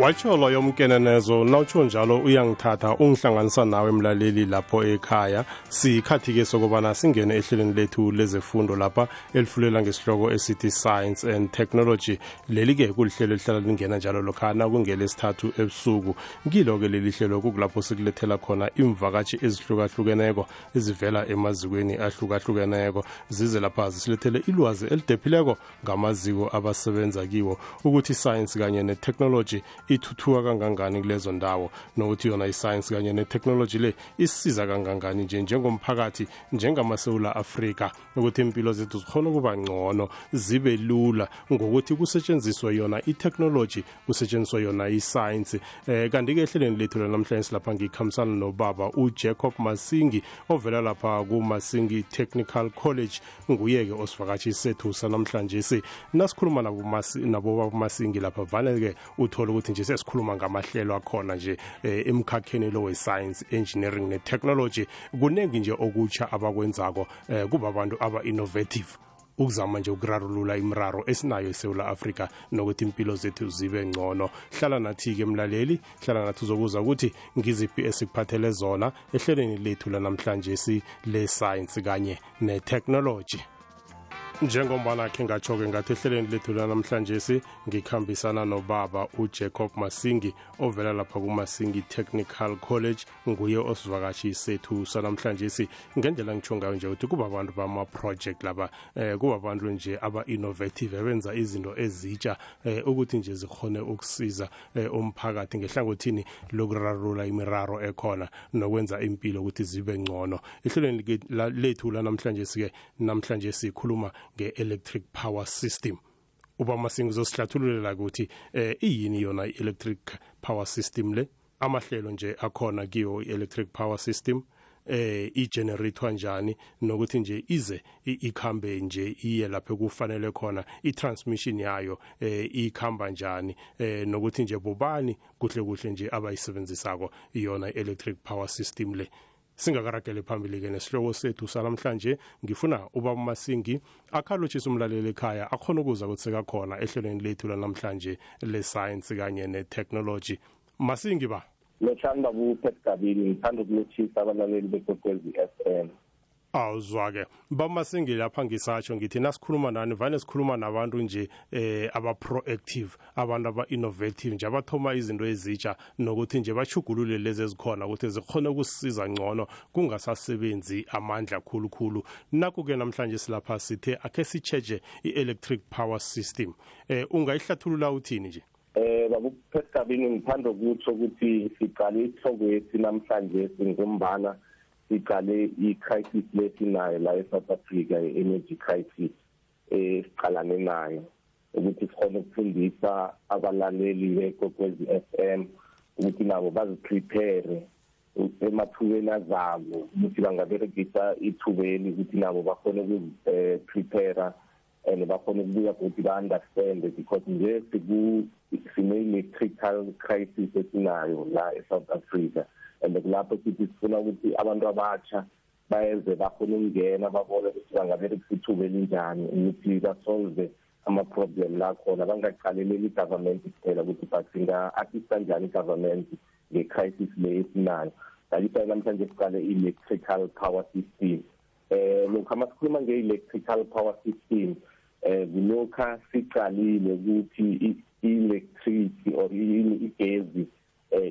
watsho loyo mkenenezo nawutsho njalo uyangithatha ungihlanganisa nawe mlaleli lapho ekhaya. Sikhathi-ke sokubana singene ehlelweni lethu lezefundo lapha elifulela ngesihloko esithi science and technology. Leli-ke kulihlelo elihlala lingena njalo lokhana kungelesithathu ebusuku. Kilo-ke leli hlelo kukulapho sikulethela khona imvakatshi ezihlukahlukeneko ezivela emazikweni ahlukahlukeneko. Zize lapha zisilethele ilwazi elidephileko ngamaziko abasebenza kiwo. Ukuthi iscience kanye netechnology ithuthuka kangangani kulezo ndawo nokuthi yona isayensi kanye netechnology le isisiza kangangani nje njengomphakathi njengamasewula afrika ukuthi impilo zethu zikhona ukuba ngcono zibe lula ngokuthi kusetshenziswe yona itechnology kusetshenziswe yona isayensi eh kanti-ke ehlelweni lethu lanamhlanje lapha ngikhambisana nobaba ujacob masingi ovela lapha kumasingi technical college nguye-ke osivakatshi sethu sanamhlanje si nasikhuluma nabo masingi lapha vane-ke uthole ukuthi nje sesikhuluma ngamahlelo akhona nje eh, emkhakheni lo we-science engineering ne-technology. Kuningi nje okutsha abakwenzako eh, kuba abantu aba-innovative. Ukuzama nje ukurarulula imiraro esinayo esewula afrika nokuthi impilo zethu zibe ngcono. Hlala nathi-ke mlaleli hlala nathi uzokuza ukuthi ngiziphi esikuphathele zona ehlelweni lethu lanamhlanje si le-science kanye ne-technology. Njengombana khe ngatsho-ke ngathi ehlelweni lethu lanamhlanje si ngikhambisana nobaba ujacob masingi ovela lapha kumasingi technical college nguye osivakashi sethu sanamhlanje si ngendlela ngitsho ngayo nje ukuthi kuba abantu bama-project laba eh kuba abantu nje aba-innovative ebenza izinto ezitsha eh ukuthi nje zikhone ukusiza eh, umphakathi ngehlangothini lokurarula imiraro ekhona nokwenza impilo ukuthi zibe ngcono. Ehlelweni lethu lanamhlanje sike namhlanje sikhuluma nge-electric power system. Uba masingo uzosihlathululela ukuthi eh iyini yona i-electric power system le? Amahlelo nje akhona kiyo i-electric power system eh igenerator njani? Nokuthi nje ize ikhambe nje iye lapho kufanele khona itransmission yayo eh ikhamba njani? Eh nokuthi nje bobani kuhle kuhle nje abayisebenzisako iyona electric power system le? Singakaragele phambili-ke nesihloko sethu salamhlanje. Ngifuna ubaba masingi akhalotshise umlaleli ekhaya akhona ukuza ukuthi sekakhona ehlelweni lethu lanamhlanje le-science kanye ne-technology. Masingi ba? Lothanda kuphet gabini ngithanda ukulotshisa abalaleli bekwekwezi f m. awuzwa-ke. Bamasingi lapha ngisatsho ngithi nasikhuluma nani? Vane sikhuluma nabantu nje eh aba-proactive abantu aba-innovative nje abathoma izinto ezitsha nokuthi nje bachugulule lezi ezikhona ukuthi zikhone ukusisiza ngcono kungasasebenzi amandla khulukhulu. Naku-ke namhlanje silapha sithe akhe sitsheje i-electric power system. Eh ungayihlathulula uthini nje? Eh babuphesabini ngithanda ukutsho ukuthi siqale isihloko yethu namhlanje singumbana. Siqale i-crisis lesinayo la e-South Africa i-energy crisis esiqalane nayo. Ukuthi sikhone ukufundisa abalaleli bekokwezi FM ukuthi nabo baziprepare emathubeni azabo ukuthi bangaberegisa ithubeli ukuthi nabo bakhone ukuziprepare and bakhone ukubuya ukuthi ba-understand because nje sine-electrical crisis esinayo la e-south africa. And kulapho sithi sifuna ukuthi abantu abatsha bayenze bakhona ukungena babone ukuthi bangaberekisa ithuba elinjani ukuthi basolve ama-problem la khona bangaqaleleli i-government kuphela ukuthi but singa-assista njani i-government nge-crisis le esinayo ngalisayo namhlanje siqale i-electrical power system eh lokhu masikhuluma nge-electrical power system eh kulokha siqalile ukuthi i-electricity or igezi eh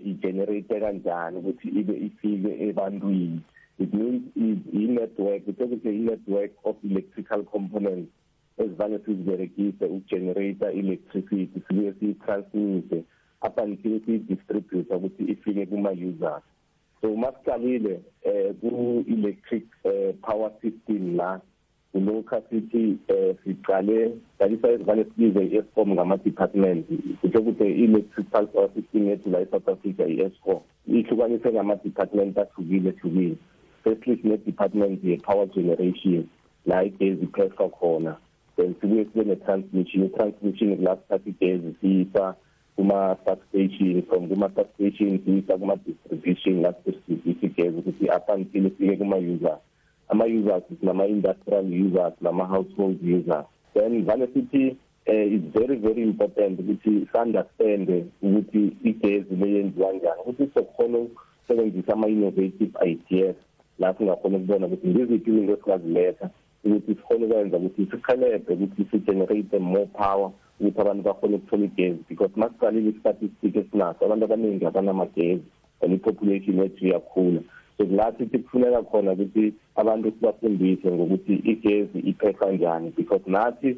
igenerate kanjani ukuthi ibe ifike ebantwini. It means i-network ukuthi i-network of electrical components ezivane siziberegise ukugenerate electricity sibuye siyitransmite up until siyidistribute ukuthi ifike kuma-users. So masiqalile um ku-electric uh, power system la kulokhu sithi eh siqale dalisa ezivane sibize i-Eskom ngama-department kutho ukuthi i-electrical power system yethu la e-South Africa i-Eskom ihlukaniswe ngama-department ahlukile hlukile. Firstly sine-department ye-power generation la igezi iphethwa khona. Then sibuye sibe ne-transmission i-transmission kula sithatha igezi siyisa kuma-substation from kuma-substation siyisa kuma-distribution la sidistribute igezi ukuthi up until ifike kuma-users ama-users nama-industrial users nama-household users. Then vane sithi eh it's very very important ukuthi understand ukuthi igezi leyenziwa kanjani ukuthi sokhona ukusebenzisa ama innovative ideas la singakhona ukubona ukuthi ngiziphi izinto esingaziletha ukuthi sikhone ukwenza ukuthi sikhelebhe ukuthi si-generate more power ukuthi abantu bakhone ukuthola igezi. Because masiqalile i-statistic esinaso abantu abaningi abanamagezi and i-population yethu iyakhula la sithi kufuneka khona ukuthi abantu sibafundise ngokuthi igezi iphethwa njani because nathi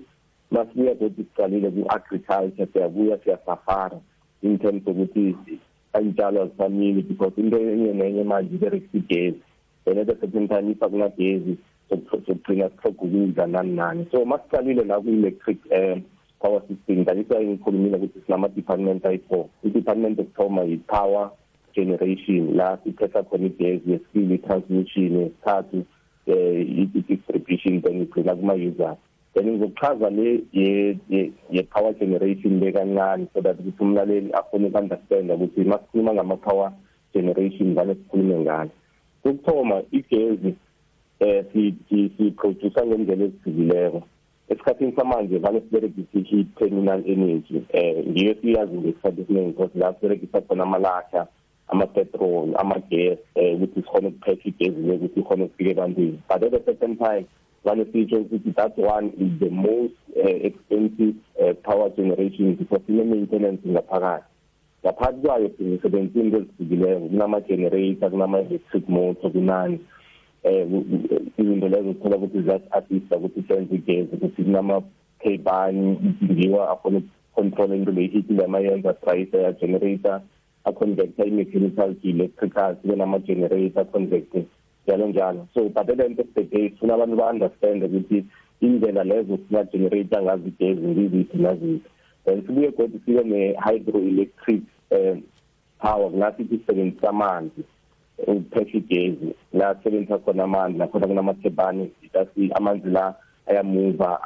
masibuya kodwa siqalile ku-agriculture siyabuya siyasafara in terms ukuthi iy'tshalo azifamile because into enye nenye manje iberekisa igezi. And at a certain time if akunagezi sokugcina sihloga ukudla nani nani. So masiqalile la ku-electric um power system ngakisa ngikhulumile ukuthi sinama-department ayi-four. I-department yokuthoma yi-power generation la siphetha khona igezi yesibili i-transmission yesithathu um i-distribution then igcina kuma-users then ngizochaza le ye-power generation le kancane so that ukuthi umlaleli afune uku-understanda ukuthi masikhuluma ngama-power generation vane sikhulume ngalo. Kokuthoma igezi eh siyiproducer ngendlela ezihlukileko esikhathini samanje vane siberegisa i-heat terminal energy eh ngiyo siyazi ngesikhathi esiningi because la siberegisa khona amalahla ama-petrol ama-gas um ukuthi sikhone ukuphepha igezi le ukuthi ikhone ukufika ebantwini. But at a certain time vane sitsho ukuthi that one is the most uh, expensive uh, power generation because ine-maintenance ngaphakathi. Ngaphakathi kwayo sisebenzisa into ezihlukileko kunama-generator kunama-electric motor kunani. Um izinto lezo uthola ukuthi ziyasi-assista ukuthi senze igezi ukuthi kunama-cabani idingiwa akhona ukucontrola into leyi-heat lemayenza trayisa ya-generator aconvecta i-mechanical to electrical sibe nama-generator aconvecte njalo njalo so but at of the day sifuna abantu ba-understand ukuthi indlela lezo singa-generata ngazo igezi ngiziphi naziphi then sibuye kodwa sibe ne-hydroelectric um power la sithi sisebenzisa amanzi ukuphesha igezi la sisebenzisa khona amanzi nakhona kunamathebani amanzi la ayamuva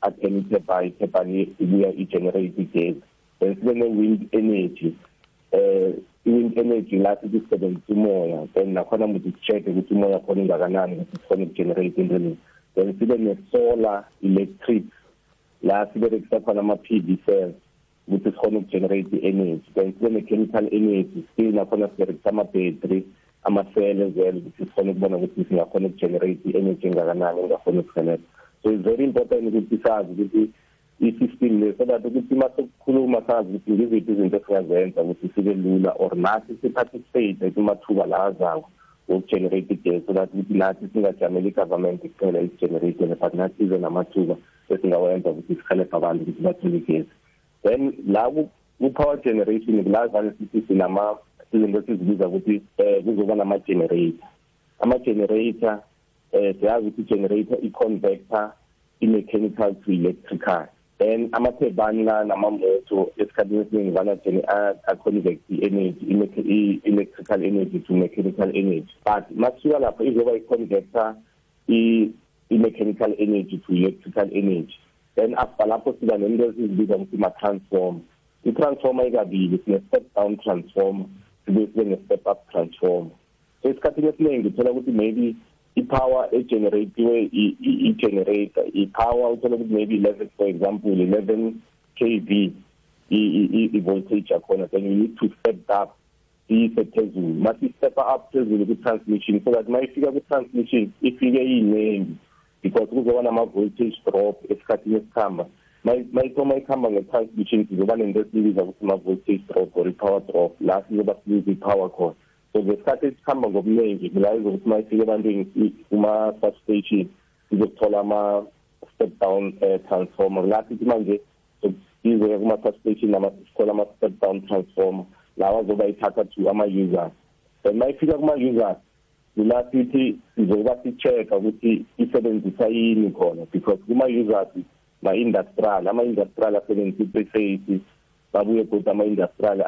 athena ithebhani ithebhani ibuya i-generate igezi then sibe ne-wind energy eh i-wind energy la sithi sisebenzisa umoya then nakhona ukuthi si-check-e ukuthi umoya khona ingakanani ukuthi sikhone ukugenerate into lezi then sibe ne-solar electric la siberekisa khona ama-p v cells ukuthi sikhone ukugenerate i-energy. Then sibe ne-chemical energy still nakhona siberekisa ama-battery amasele ezelo ukuthi sikhone ukubona ukuthi singakhona ukugenerate i-energy engakanani engakhona ukusebenza so it's very important ukuthi sazi ukuthi i-system le so that ukuthi masekukhuluma sazi ukuthi ngiziphi izinto esingazenza ukuthi sibe lula or nathi siparticipate kumathuba la azayo wokugenerate igesi so that ukuthi nathi singajameli i-government kuphela isigeneratele but nathi size namathuba esingawenza ukuthi sihelebhe abantu ukuthi bathole igesi then la ku-power generation la vane sithi sinama izinto esizibiza ukuthi um kuzoba nama-generator. Ama-generator um siyazi ukuthi i-generator i-convector i-mechanical to electrical. Then amathebani la namamoto esikhathini esiningi vana a-convect i-energy i-electrical energy to mechanical energy. But masifika lapho izoba i-convector i-mechanical energy to electrical energy. Then after lapho siba nento esizibiza ukuthi ma-transformer i-transformer ikabili sine-step down transformer sibe sibe ne-step up transformer so esikhathini esiningi uthola ukuthi maybe i-power egeneratiwe i-generator i-power uthola ukuthi maybe 11 for example 11 kV i-voltage yakhona. Then you need to step up iyise phezulu masi step up phezulu ku-transmission so that mayifika ku-transmission ifike iyiningi because kuzoba nama-voltage drop esikhathini esikhamba. Mayithoma ikhamba nge-transmission sizoba nento esiyibiza ukuthi ma-voltage drop or i-power drop la sizoba sibiza i-power khona so ngesikhathi esikhamba ngobuningi kulayeza ukuthi uma ifike ebantwini kuma-substation sizokuthola ama-step down uh, transformer. La sithi manje size kuma-substation sithola ama-step down transformer lawa azoba ithatha to ama-users. Then uma ifika kuma-users kula sithi sizoba si-check-a ukuthi isebenzisa yini khona because kuma-users ma-industrial ama-industrial asebenzisa i-preface babuye kodwa ama-industrial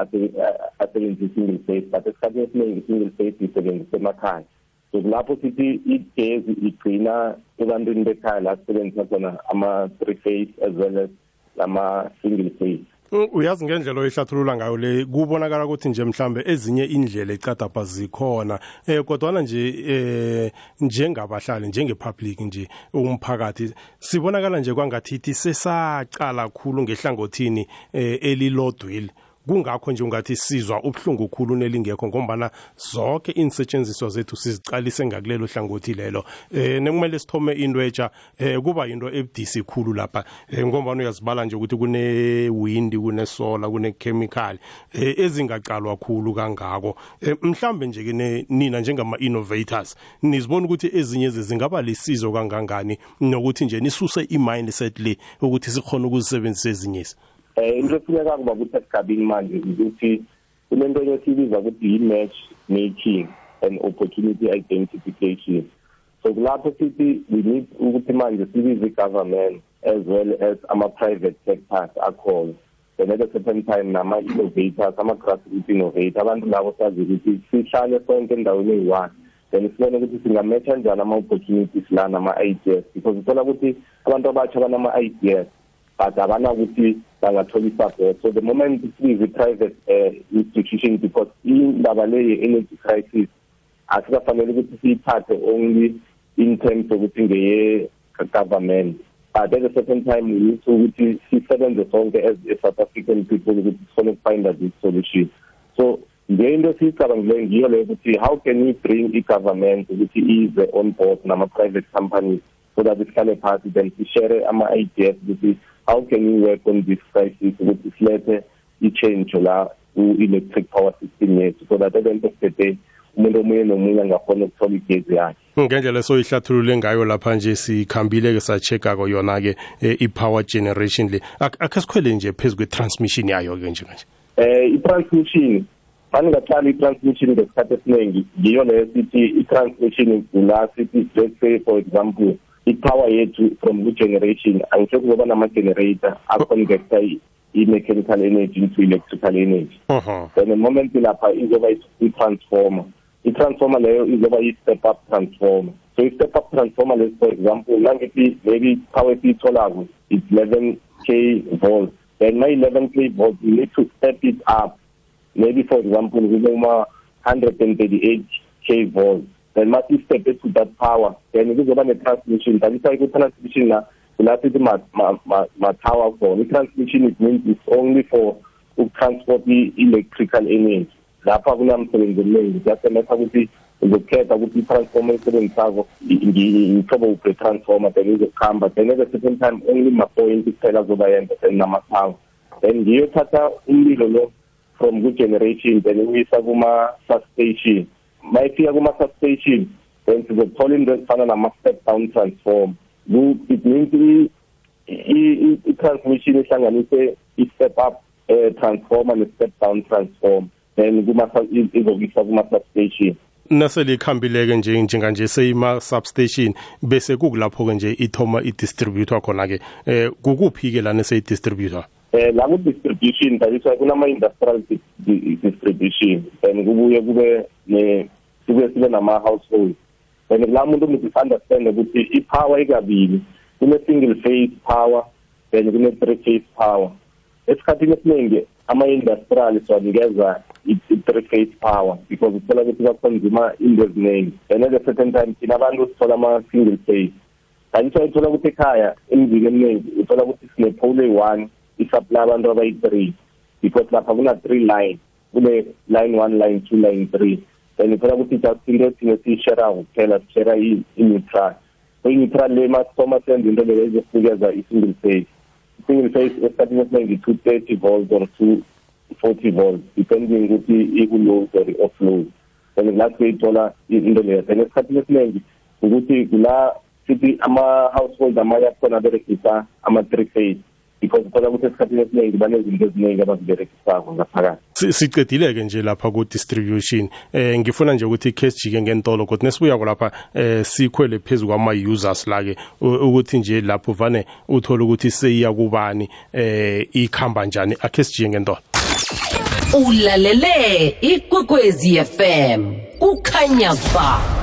asebenzisa single phase but esikhathini esiningi single phase isebenzisa emakhaya. So kulapho sithi igezi igcina ebantwini bekhaya la sisebenzisa khona ama-three phase as well as lama-single phase. Mm, uyazi ngendlela oyihlathulula ngayo le kubonakala ukuthi nje mhlambe ezinye indlela ecadapha zikhona. Eh kodwana nje eh njengabahlali njengepublic nje umphakathi sibonakala nje kwangathi ithi sesaqala kakhulu ngehlangothini eh elilodweli. Kungakho nje ungathi sizwa ubuhlungu khulu nelingekho ngombana zonke insetshenziswa zethu sizicalise ngakulelo hlangothi lelo. Eh nekumele sithome into etsha eh kuba into ebudisi khulu lapha. Eh, ngombana uyazibala nje ukuthi kune wind kune solar kune chemical eh, ezingaqalwa khulu kangako. Eh, mhlambe nje ke nina njengama innovators nizibona ukuthi ezinye zingaba lisizo kangangani nokuthi nje nisuse i-mindset le ukuthi sikhona ukuzisebenzisa ezinyezi eh into efuneka kuba ukuthi esigabeni manje ukuthi kunento esibiza ukuthi yi-match making and opportunity identification. So kulapho sithi we need ukuthi manje sibize i-government as well as ama-private sectors akhona. Then at a certain time nama-innovators ama-grassroot innovator abantu labo sazi ukuthi sihlale sonke endaweni eyi-one. Then sibone ukuthi singamatcha njani ama-opportunities la nama-ideas because uthola ukuthi abantu abatsha banama-ideas but abanakuthi so the moment sibize i-private uh, institution because indaba le ye-energy crisis asikafanele ukuthi siyithathe only in terms ukuthi ngeye-government. But at a certain time we need to ukuthi sisebenze sonke as a-south african people ukuthi sifone ukufind this solution. So ngento esiyicabangileyo ngiyo leyo ukuthi how can we bring i-government ukuthi ize on board nama-private companies so that sihlale phasi then sishare ama-ideas ukuthi how can we work on this crisis ukuthi silethe i-change la ku-electric power system yethu so that at the end of the day umuntu omunye nomunye angakhona ukuthola igezi yakhe. Ngendlela soyihlathulule ngayo lapha nje sikhambile-ke sacheck-ako yona-ke eh, i-power generation le. Akhe sikhwele nje phezu kwe-transmission yayo-ke njenganje eh i-transmission. Maningaqala i-transmission ngesikhathi esiningi ngiyo leyo sithi i-transmission la sithi let's say for example i-power yethu from ku-generation angisho kuzoba nama-generator aconvecta i-mechanical energy into electrical energy. Uh-huh. Then the moment lapha izoba i-transformer i-transformer leyo izoba i-step up transformer. So i-step up transformer leyo for example nangithi maybe power esiyitholako it's 11 k volts then my 11 k volts you need to step it up. Maybe for example kube uma 138 k volts then must step to that power then kuzoba ne-transmission dalisa ku-transmission la la sithi ma-tower khona i-transmission it means it's only for ukutransport i-electrical energy. Lapha kunamsebenzi eminingi kuyasemetha ukuthi uzokukhetha ukuthi i-transformer esebenzisako ngihlobo uphi i-transformer then izokuhamba. Then at the certain time only ma-point kuphela azoba yenza then nama-power then ngiyothatha umlilo lo from ku-generation then uyisa kuma-substation. Mayifika kuma-substation then sizothola into ezifana nama-step down transform. It means i-transmission ihlanganise i-step up uh, transformer ne-step down transform. Then izokisa kuma-substation. Naselikhambile-ke nje njenganje seyima-substation bese kukulapho-ke nje ithoma i-distributor khona-ke. Eh kukuphi-ke lana seyidistributor eh la ku-distribution taliswa kunama-industrial distribution. Then kubuye kube ne sibuye sibe nama-household. And la muntu must understand ukuthi i-power ikabili kune-single phase power then kune-three phase power. Esikhathini esiningi ama-industrial siwanikeza i-three phase power because uthola ukuthi bakhonzima into eziningi. And at a certain time thina abantu sithola ama-single phase. Kanti uthola ukuthi ekhaya emizini eminingi uthola ukuthi sine-pole eyi-one isupply abantu abayi-three because lapha kuna-three line kune line one line two line three. Then phela ukuthi just into thina siyishare kuphela sishare i-neutral so i-neutral le masoma senza into leyo ezokunikeza i-single phase. I-single phase esikhathini esiningi two thirty volts or two forty volts depending ukuthi iku-low or off load then la siyithola into leyo then esikhathini esiningi ukuthi kula sithi ama-household amanye akhona aberegisa ama-three phase. Because phela ukuthi esikhathini esiningi banezinto eziningi abaziberekisako ngaphakathi. Sicedile-ke nje lapha ku-distribution. Eh ngifuna nje ukuthi ikhe sijike ngentolo kodwa nesibuyako lapha eh sikhwele phezu kwama-users la-ke ukuthi nje lapho vane uthole ukuthi seyiya kubani eh ikhamba njani akhe sijike ngentolo. Ulalele ikwekwezi fm kukhanya ba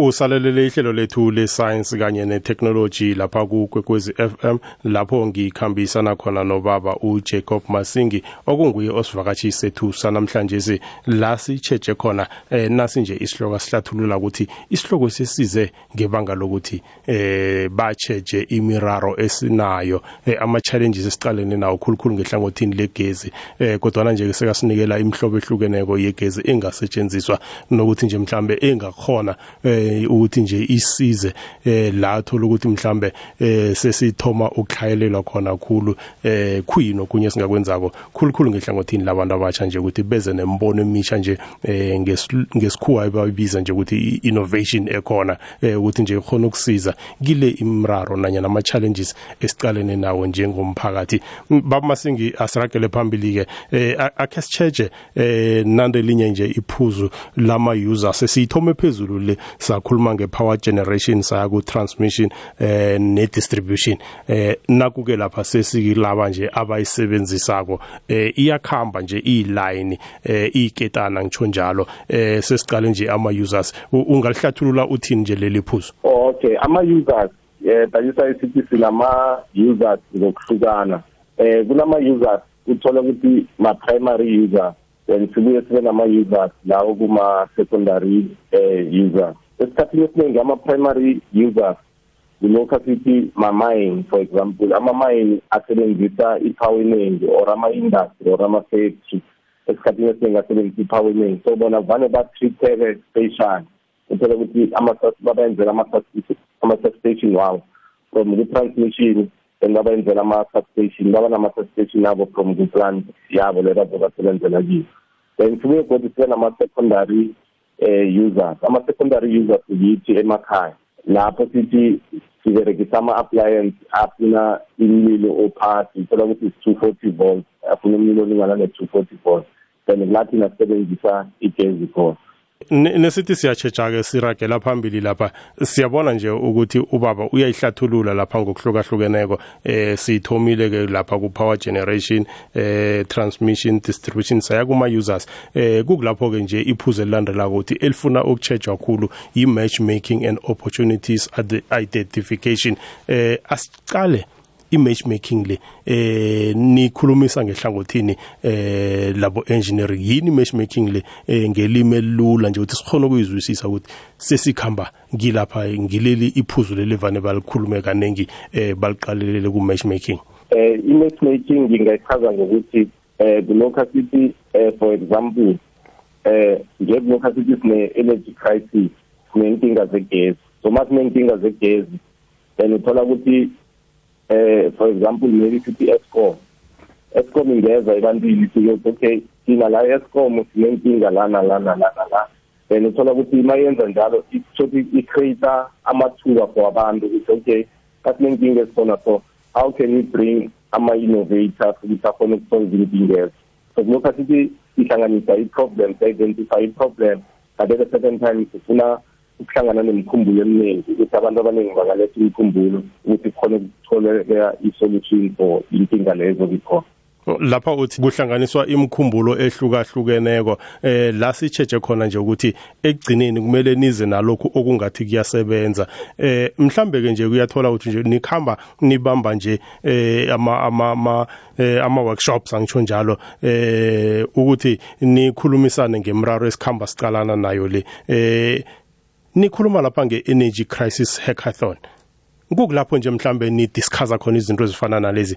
usalelele ihlelo lethu le-science kanye ne-technology lapha kukwekwezi FM lapho ngikhambisana khona nobaba uJacob Masingi okunguye osivakashi sethu sanamhlanje la sicheje khona eh, nasi nje isihloko sihlathulula ukuthi isihloko sesize ngebanga lokuthi eh bacheje imiraro esinayo eh, ama challenges esiqalene nawo khulukhulu ngehlangothini legezi eh kodwa nje sekasinikela imihlobo ehlukeneko yegezi engasetshenziswa nokuthi nje mhlambe engakhona eh ukuthi nje isize eh la thola ukuthi mhlambe eh sesithoma ukuhlayelelwa khona kakhulu eh khuyini okunye singakwenzako khulukhulu ngehlangothini labantu abatsha nje ukuthi beze nembono emisha nje eh ngesikhuwa bayibiza nje ukuthi innovation ekhona ukuthi nje khona ukusiza kile imraro nanya nama challenges esicalene nawo njengomphakathi. Baba masingi asiragele phambili ke akhe eh nande linye nje iphuzu lama users sesithome phezulu le sa sakhuluma ngepower generation saya ku transmission eh ne distribution eh nakuke lapha sesikilaba nje abayisebenzisako. Eh iyakhamba nje iline eh iketana ngisho njalo. Eh sesiqale nje ama users ungalihlathulula uthini nje leli phuzu? Okay ama users eh dalisa isithi silama users ngokuhlukana. Eh kunama users uthola ukuthi ma primary users then sibuye sibe nama users lawo kuma secondary eh users. Esikhathini esiningi ama-primary users yilokhu asithi ma-mine for example ama-mine asebenzisa i-power eningi or ama-industry or ama-factory. Esikhathini esiningi asebenzisa i-power eningi so bona vane ba-treat-eke special uthole ukuthi babenzela ama-substation wawo from ku-transmission then babayenzela ama-substation baba nama-substation abo from ku-plant yabo le bazo basebenzela kiyo. Then sibuye godi sibe nama-secondary eh users ama secondary users yithi emakhaya. Lapho sithi siberegisa ama appliance afuna imililo ophansi uthola ukuthi 240 volts afuna umlilo olingana ne-240 volts then kulathi nasebenzisa igezi khona. Nesithi siyatsheja ke siragela phambili lapha. Siyabona nje ukuthi ubaba uyayihlathulula lapha ngokuhlukahlukeneko eh sithomile ke lapha ku power generation eh transmission distribution saya kuma users eh kukulapho ke nje iphuze lilandelako ukuthi elifuna ukutshejwa kakhulu i match making and opportunities identification. Eh asicale i-matchmaking le eh nikhulumisa ngehlangothini eh labo engineering. Yini matchmaking le eh ngelimi elula nje ukuthi sikhona ukuyizwisisa ukuthi sesikhamba ngilapha ngileli iphuzu lelevane balikhulume kanengi eh baliqalelele ku matchmaking eh i-matchmaking ngingayichaza ngokuthi eh kulokho sithi eh for example eh njengoba sithi sine energy crisis sinenkinga zegezi. So masinenkinga zegezi then uthola ukuthi eh for example maybe sithi escom escom ingeza ebantwini siyothi okay thina la escom sinenkinga lana lana lana la then uthola ukuthi mayenza njalo ithothi icreate amathuba for abantu ukuthi okay. Kasinenkinga esikhona so how can we bring ama-innovators ukuthi akhona ukusolve inkinga so kulokhu asithi ihlanganisa i-problem identify i-problem but at a certain time sifuna ukuhlangana nemikhumbulo eminingi ukuthi abantu abaningi bangaletha imikhumbulo ukuthi kukhona ukutholeka i-solution for inkinga lezo bikhona lapha uthi kuhlanganiswa imkhumbulo ehlukahlukeneko eh la sicheje khona nje ukuthi ekugcineni kumele nize nalokhu okungathi kuyasebenza. Eh mhlambe ke nje kuyathola ukuthi nje nikhamba nibamba nje eh ama ama eh ama workshops angisho njalo eh ukuthi nikhulumisane ngemraro esikhamba sicalana nayo le. Eh nikhuluma lapha nge-energy crisis hackathon kukulapho nje mhlambe ni discussa khona izinto ezifana nalezi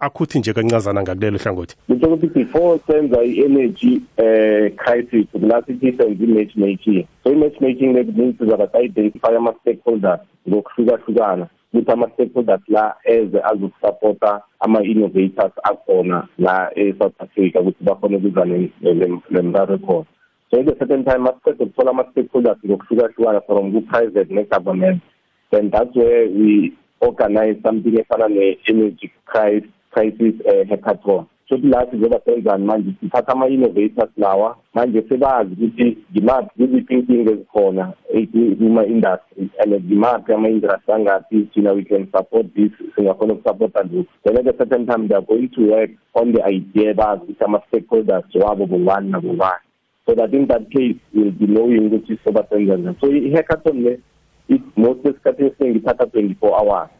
akuthi nje kancazana ngakulelo hlangothi ngitho ukuthi before senza i-energy eh crisis kulasithi senza i-match making so i-match making le means sizabe sa-identify ama-stakeholders ngokuhlukahlukana ukuthi ama-stakeholders la eze azokusupporta ama-innovators akhona la e-south africa ukuthi bakhone ukuza nemraro khona so at a certain time masiqeda ukuthola ama-stakeholders ngokuhlukahlukana from ku-private ne-government then that's where we organize something efana ne-energy crisis uh, hackathon. So la sizoba senzani manje sithatha ama-innovators lawa. Manje sebazi ukuthi ngimaphi ziziphi inkinga ezikhona kuma-industry and ngimaphi ama-industry angaphi thina we can support this singakhona ukusupporta lokhu. Then at a certain time they are going to work on the idea bazi ukuthi ama-stakeholders wabo bobani nabobani so that in that case we'll be knowing ukuthi sobasenza njani so i-hackathon le most esikhathini esiningi ithatha 24 hours.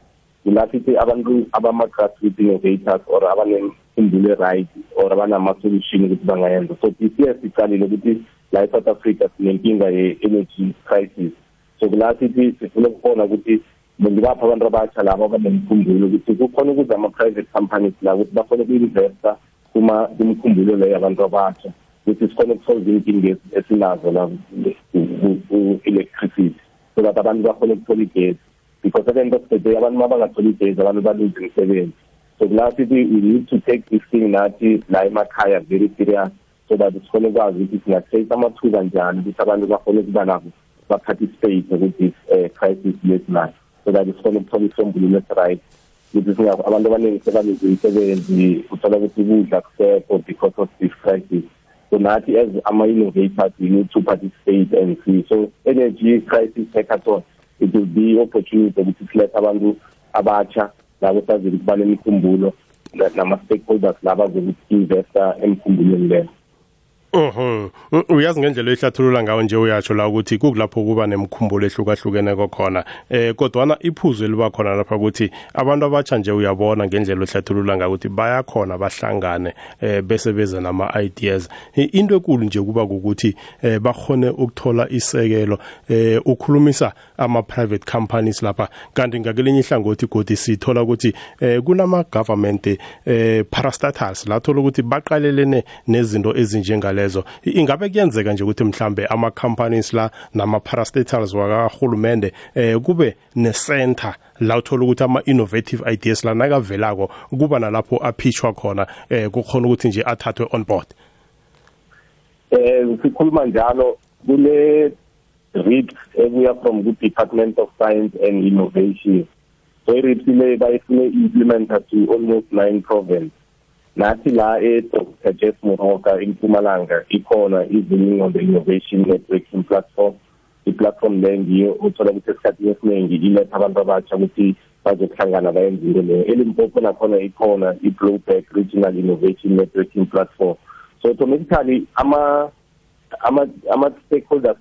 Kulapho abantu abama-grassroot innovators or abanemkhumbulo right or abanama-solution ukuthi bangayenza. So this year sicalile ukuthi la e-south africa sinenkinga ye-energy crisis. So kula sithi sifuna ukubona ukuthi ngibapha abantu abatsha labo abanemkhumbulo ukuthi kukhona ukuze ama-private companies la ukuthi bakhona uku-investa kuma kumkhumbulo leyo abantu abatsha. Ukuthi sikhona ukusolve inkinga esinazo la ku-electricity so that abantu bakhona ukuthola igesi because at the end of the day abantu mabangatholi igesi abantu baluze imisebenzi. So kula sithi we need to take this thing nathi la emakhaya very serious so that sikhona ukwazi ukuthi singa-create amathuba njani ukuthi abantu bakhone ukuba nabo ba-participate with uh, crisis lesinayo so that sikhona ukuthola isombululo esi-right ukuthi singa abantu abaningi sebaluze imisebenzi uthola ukuthi ukudla kusekho because of this crisis. So nathi as ama-innovators we need to participate and see. So energy crisis hackathon it will be opportunity ukuthi silethe abantu abatsha labo sazile ukuba nemikhumbulo nama-stakeholders laba zokuthi investa emkhumbulweni leyo. Mhm. Uyazi ngendlela ehlathulula ngawo nje uyatsho la ukuthi kukulapho kuba nemkhumbulo ehlukahlukene kokhona. Eh kodwana iphuzo eliba khona lapha ukuthi abantu abatsha nje uyabona ngendlela ehlathulula ngawo ukuthi bayakhona bahlangane eh bese beze nama ideas. Into ekulu nje kuba ukuthi eh bakhone ukuthola isekelo eh ukhulumisa ama private companies lapha kanti ngakelinye ihlangothi godi sithola ukuthi eh kunama government eh parastatals la thola ukuthi baqalelene nezinto ezinjengale lezo. Ingabe kuyenzeka nje ukuthi mhlambe ama companies la nama parastatals wakahulumende eh kube ne center la uthola ukuthi ama innovative ideas la nakavelako kuba nalapho apitchwa khona eh kukhona ukuthi nje athathwe on board? Eh sikhuluma njalo kule RIPS ebuya from the Department of Science and Innovation. So i-RIPS le bayifune implementa to almost nine province nathi la e-Dr. Jeff Moroka eMpumalanga ikhona izilling on the innovation networking platform. I-platform le ngiyo uthola ukuthi esikhathini esiningi iletha abantu abatsha ukuthi bazokuhlangana bayenze into leyo. Elimpopo nakhona ikhona i-blowback regional innovation networking platform. So automatically ama ama ama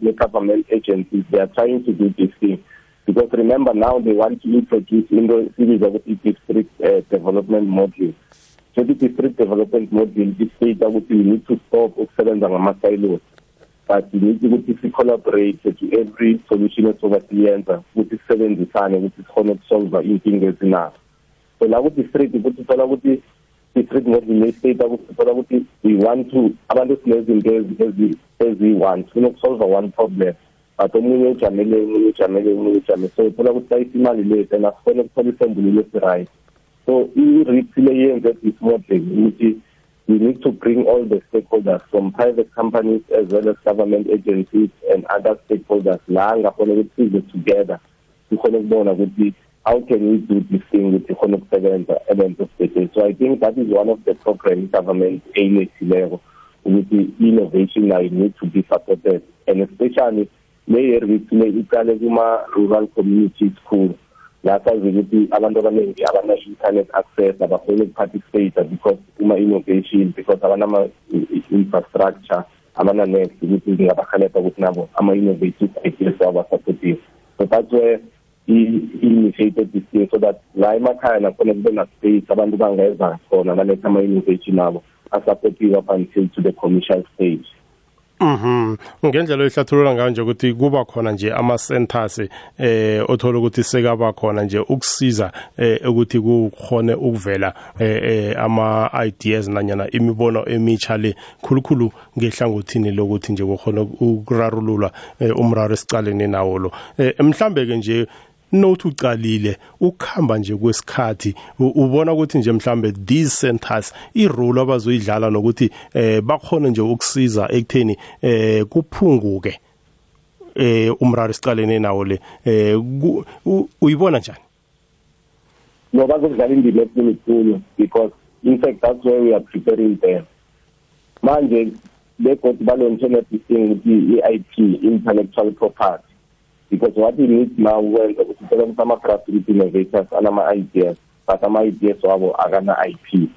ne-government agencies they are trying to do this thing. Because remember now they want to introduce into sibiza ukuthi district uh, development module maybe district development model istate ukuthi we need to stop ukusebenza ngama-silos. But we need ukuthi si-collaborate to every solution esoba siyenza ukuthi sisebenzisane ukuthi sikhone ukusolva iy'nkinga ezinazo. So la ku-district ukuthi thola ukuthi district model ne-state thola ukuthi we want to abantu sinezinto ezi-one sifuna ukusolva one problem. But omunye ujamele omunye ujamele omunye ujamele. So thola ukuthi sayisa imali lethu and asikhone ukuthola isombululo esi-right. So i-RIPS leyenze this model ukuthi we need to bring all the stakeholders from private companies as well as government agencies and other stakeholders la ngakhona ukuthi size together sikhona ukubona ukuthi how can we do this thing ukuthi khona ukusebenza at the end of the day so i think that is one of the programs government eyilethileko ukuthi innovation nayo need to be supported. And especially le le iqale kuma-rural community schools la sazi ukuthi abantu abaningi abana-internet access abakhona ukuparticipate because uma-innovation because abanama-infrastructure abana-net ukuthi ngingabahelebha ukuthi nabo ama-innovative ideas wabasupportive so that's where i-initiated this thing so that la emakhaya nakhona kube na-space abantu bangeza khona baletha ama-innovation abo asupportive up until to the commercial stage Mhm ngendlela ehlathulula ngayo nje ukuthi kuba khona nje ama centers eh othola ukuthi sekaba khona nje ukusiza eh ukuthi kukhone ukuvela eh, eh ama ideas nanyana imibono emitsha le khulukhulu ngehlangothini lokuthi nje kukhona ukurarulula umraro esicaleni nawo lo. Mhlambe ke nje nothi ucalile ukuhamba nje kwesikhathi ubona ukuthi nje mhlambe these centers irole abazoyidlala nokuthi eh bakhona nje ukusiza ekutheni eh kuphunguke eh umraro sicalene nawo le. Eh uyibona njani? No bazokudlala indima enkulu because in fact that's where we are preparing them manje begodwa balonthela distinct ukuthi i-IP intellectual property because what we need now kwenza ukuthi phela ukuthi ama-grassroot innovators anama-ideas but ama-ideas wabo akana-IP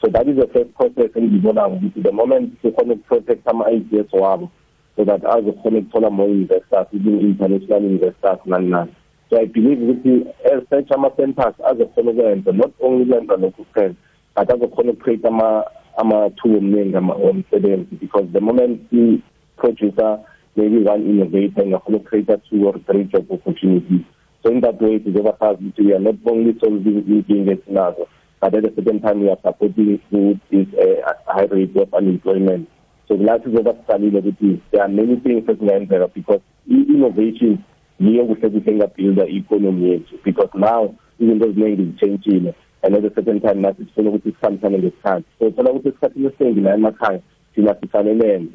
so that is the first process engibonako ukuthi the moment sikhona ukuprotect ama-ideas wabo so that azokhona ukuthola more investors even international investors nani nani so i believe ukuthi as such ama-centers azokhona ukwenza not only kwenza lokhu kuphela but azokhona ukucreate amathuba omningi omsebenzi because the moment i-producer maybe one innovator and a ingakhona ukucreate two or three job opportunities. So in that way sizobasazi ukuthi we are not only solving inkinga esinazo but at the same time we are supporting with this uh, high rate of unemployment. So kulathi zoba siqalile ukuthi there are many things esingayenzeka because i-innovation yiyo kuhle kuhle engabuilda i-economy yethu because now even izinto eziningi zitshentshile and at the second time nathi sifuna ukuthi sikhambisane ngesikhathi so thola ukuthi esikhathini esiningi la emakhaya thina sifanelene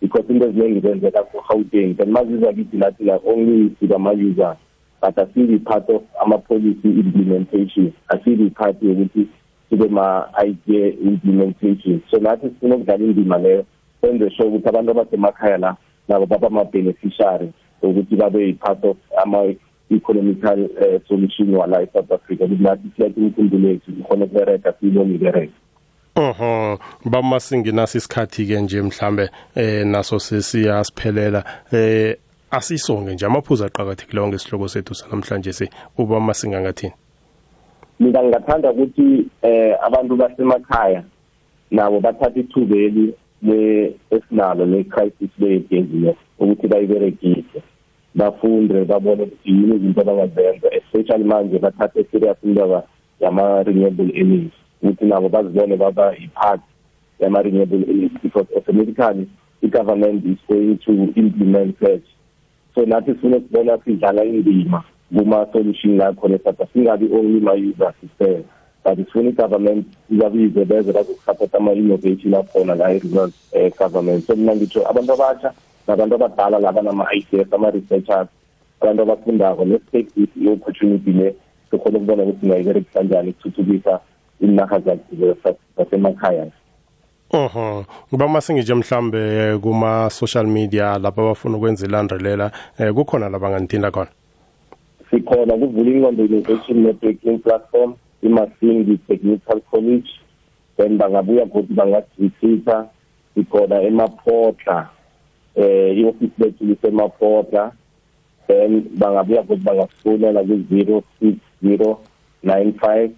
because into eziningi zenzeka ku-gauteng and maziza kithi nathi la only sibama-user but asibi part of ama-policy implementation. Asibi part yokuthi sibe ma-idea implementation. So nathi sifuna ukudlala indima leyo senze sure ukuthi abantu abasemakhaya la nabo baba ama-beneficiary ukuthi babe yi-part of ama-economical uh, solution wala e-south africa. Ukuthi nathi silethe imkhumbulo yethu ikhona ukubereka siyibone ibereka Oho bamasinginasi isikhathi ke nje mhlambe eh naso sesiyasiphelela. Eh asisonke nje amaphuzu aqhakathekileyo ngesihloko sethu sanamhlanje se uba masinga ngathini mina ngingathanda ukuthi eh abantu basemakhaya nabo bathatha ithubeli le esinalo le crisis le ukuthi bayiberegise. Bafunde babone ukuthi yini izinto abangazenza especially manje bathathe serious indaba yama-renewable energy. Ukuthi nabo bazibone baba i-part yama-renewable energy because automatically i-government is going to implement that. So nathi sifuna ukubona sidlala indima kuma-solution la khona esouth singabi only ma-users kuphela but sifuna i-government ibabize beze bazokusupport ama-innovation akhona la i-rural um government. So mina ngitsho abantu abasha nabantu abadala laba nama-ideas ama-researchers abantu abafundako let's this i-opportunity le sikhona ukubona ukuthi singayiberekisa njani ukuthuthukisa inarha zasemakhaya. Oho kuba masingije mhlambe kuma social media lapha abafuna ukwenza ilandrelela eh kukhona labanganithinda khona? Sikhona kuvula ingqondo innovation networking platform imasingi technical college then bangabuya futhi bangadisita sikhona emaphotla eh i-office lethu lisemaphotla then bangabuya futhi bangafonela ku-zero six zero nine five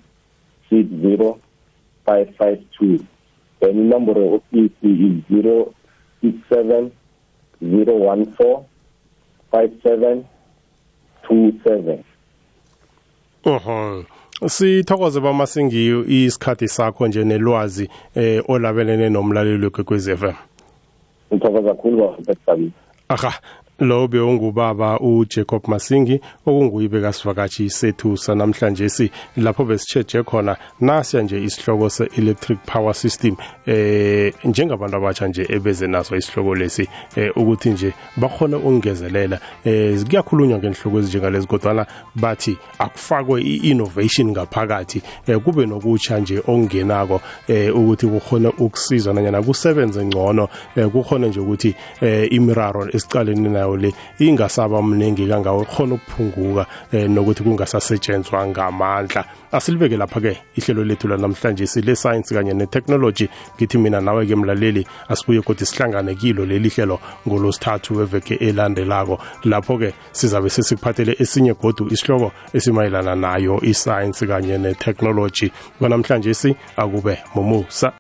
six zero five five two. Then inomboro ye-ofisi is zero six seven zero one four five seven two seven. Uhum sithokoze bamasingiyo isikhathi sakho nje nelwazi eh olabelene nomlaleli wekwekwezi FM ngithokoza kakhulu bafethu aha. Lo bewungubaba uJacob Masingi okunguye bekasivakashi sethu sanamhlanje si. Lapho besitsheje khona nasiya nje isihloko se-electric power system eh njengabantu abatsha nje ebeze naso isihloko lesi eh, ukuthi nje bakhona ukungezelela eh kuyakhulunywa ngenhloko ezinjengalezi kodwana bathi akufakwe i-innovation ngaphakathi eh, kube nokutsha nje okungenako eh, ukuthi kukhona ukusizwa nanyana kusebenze ngcono eh, kukhona nje ukuthi eh, imiraro esicaleni nayo indawo le ingasaba mningi kangawo khona ukuphunguka eh, nokuthi kungasasetshenzwa ngamandla. Asilibeke lapha-ke ihlelo lethu lanamhlanje sile science kanye netechnology. Ngithi mina nawe-ke mlaleli asibuye kodwa sihlangane kilo leli hlelo ngolosithathu weveke elandelako. Lapho-ke sizabe sesikuphathele esinye godu isihloko esimayelana nayo iscience kanye netechnology. Kwanamhlanje si akube mumusa.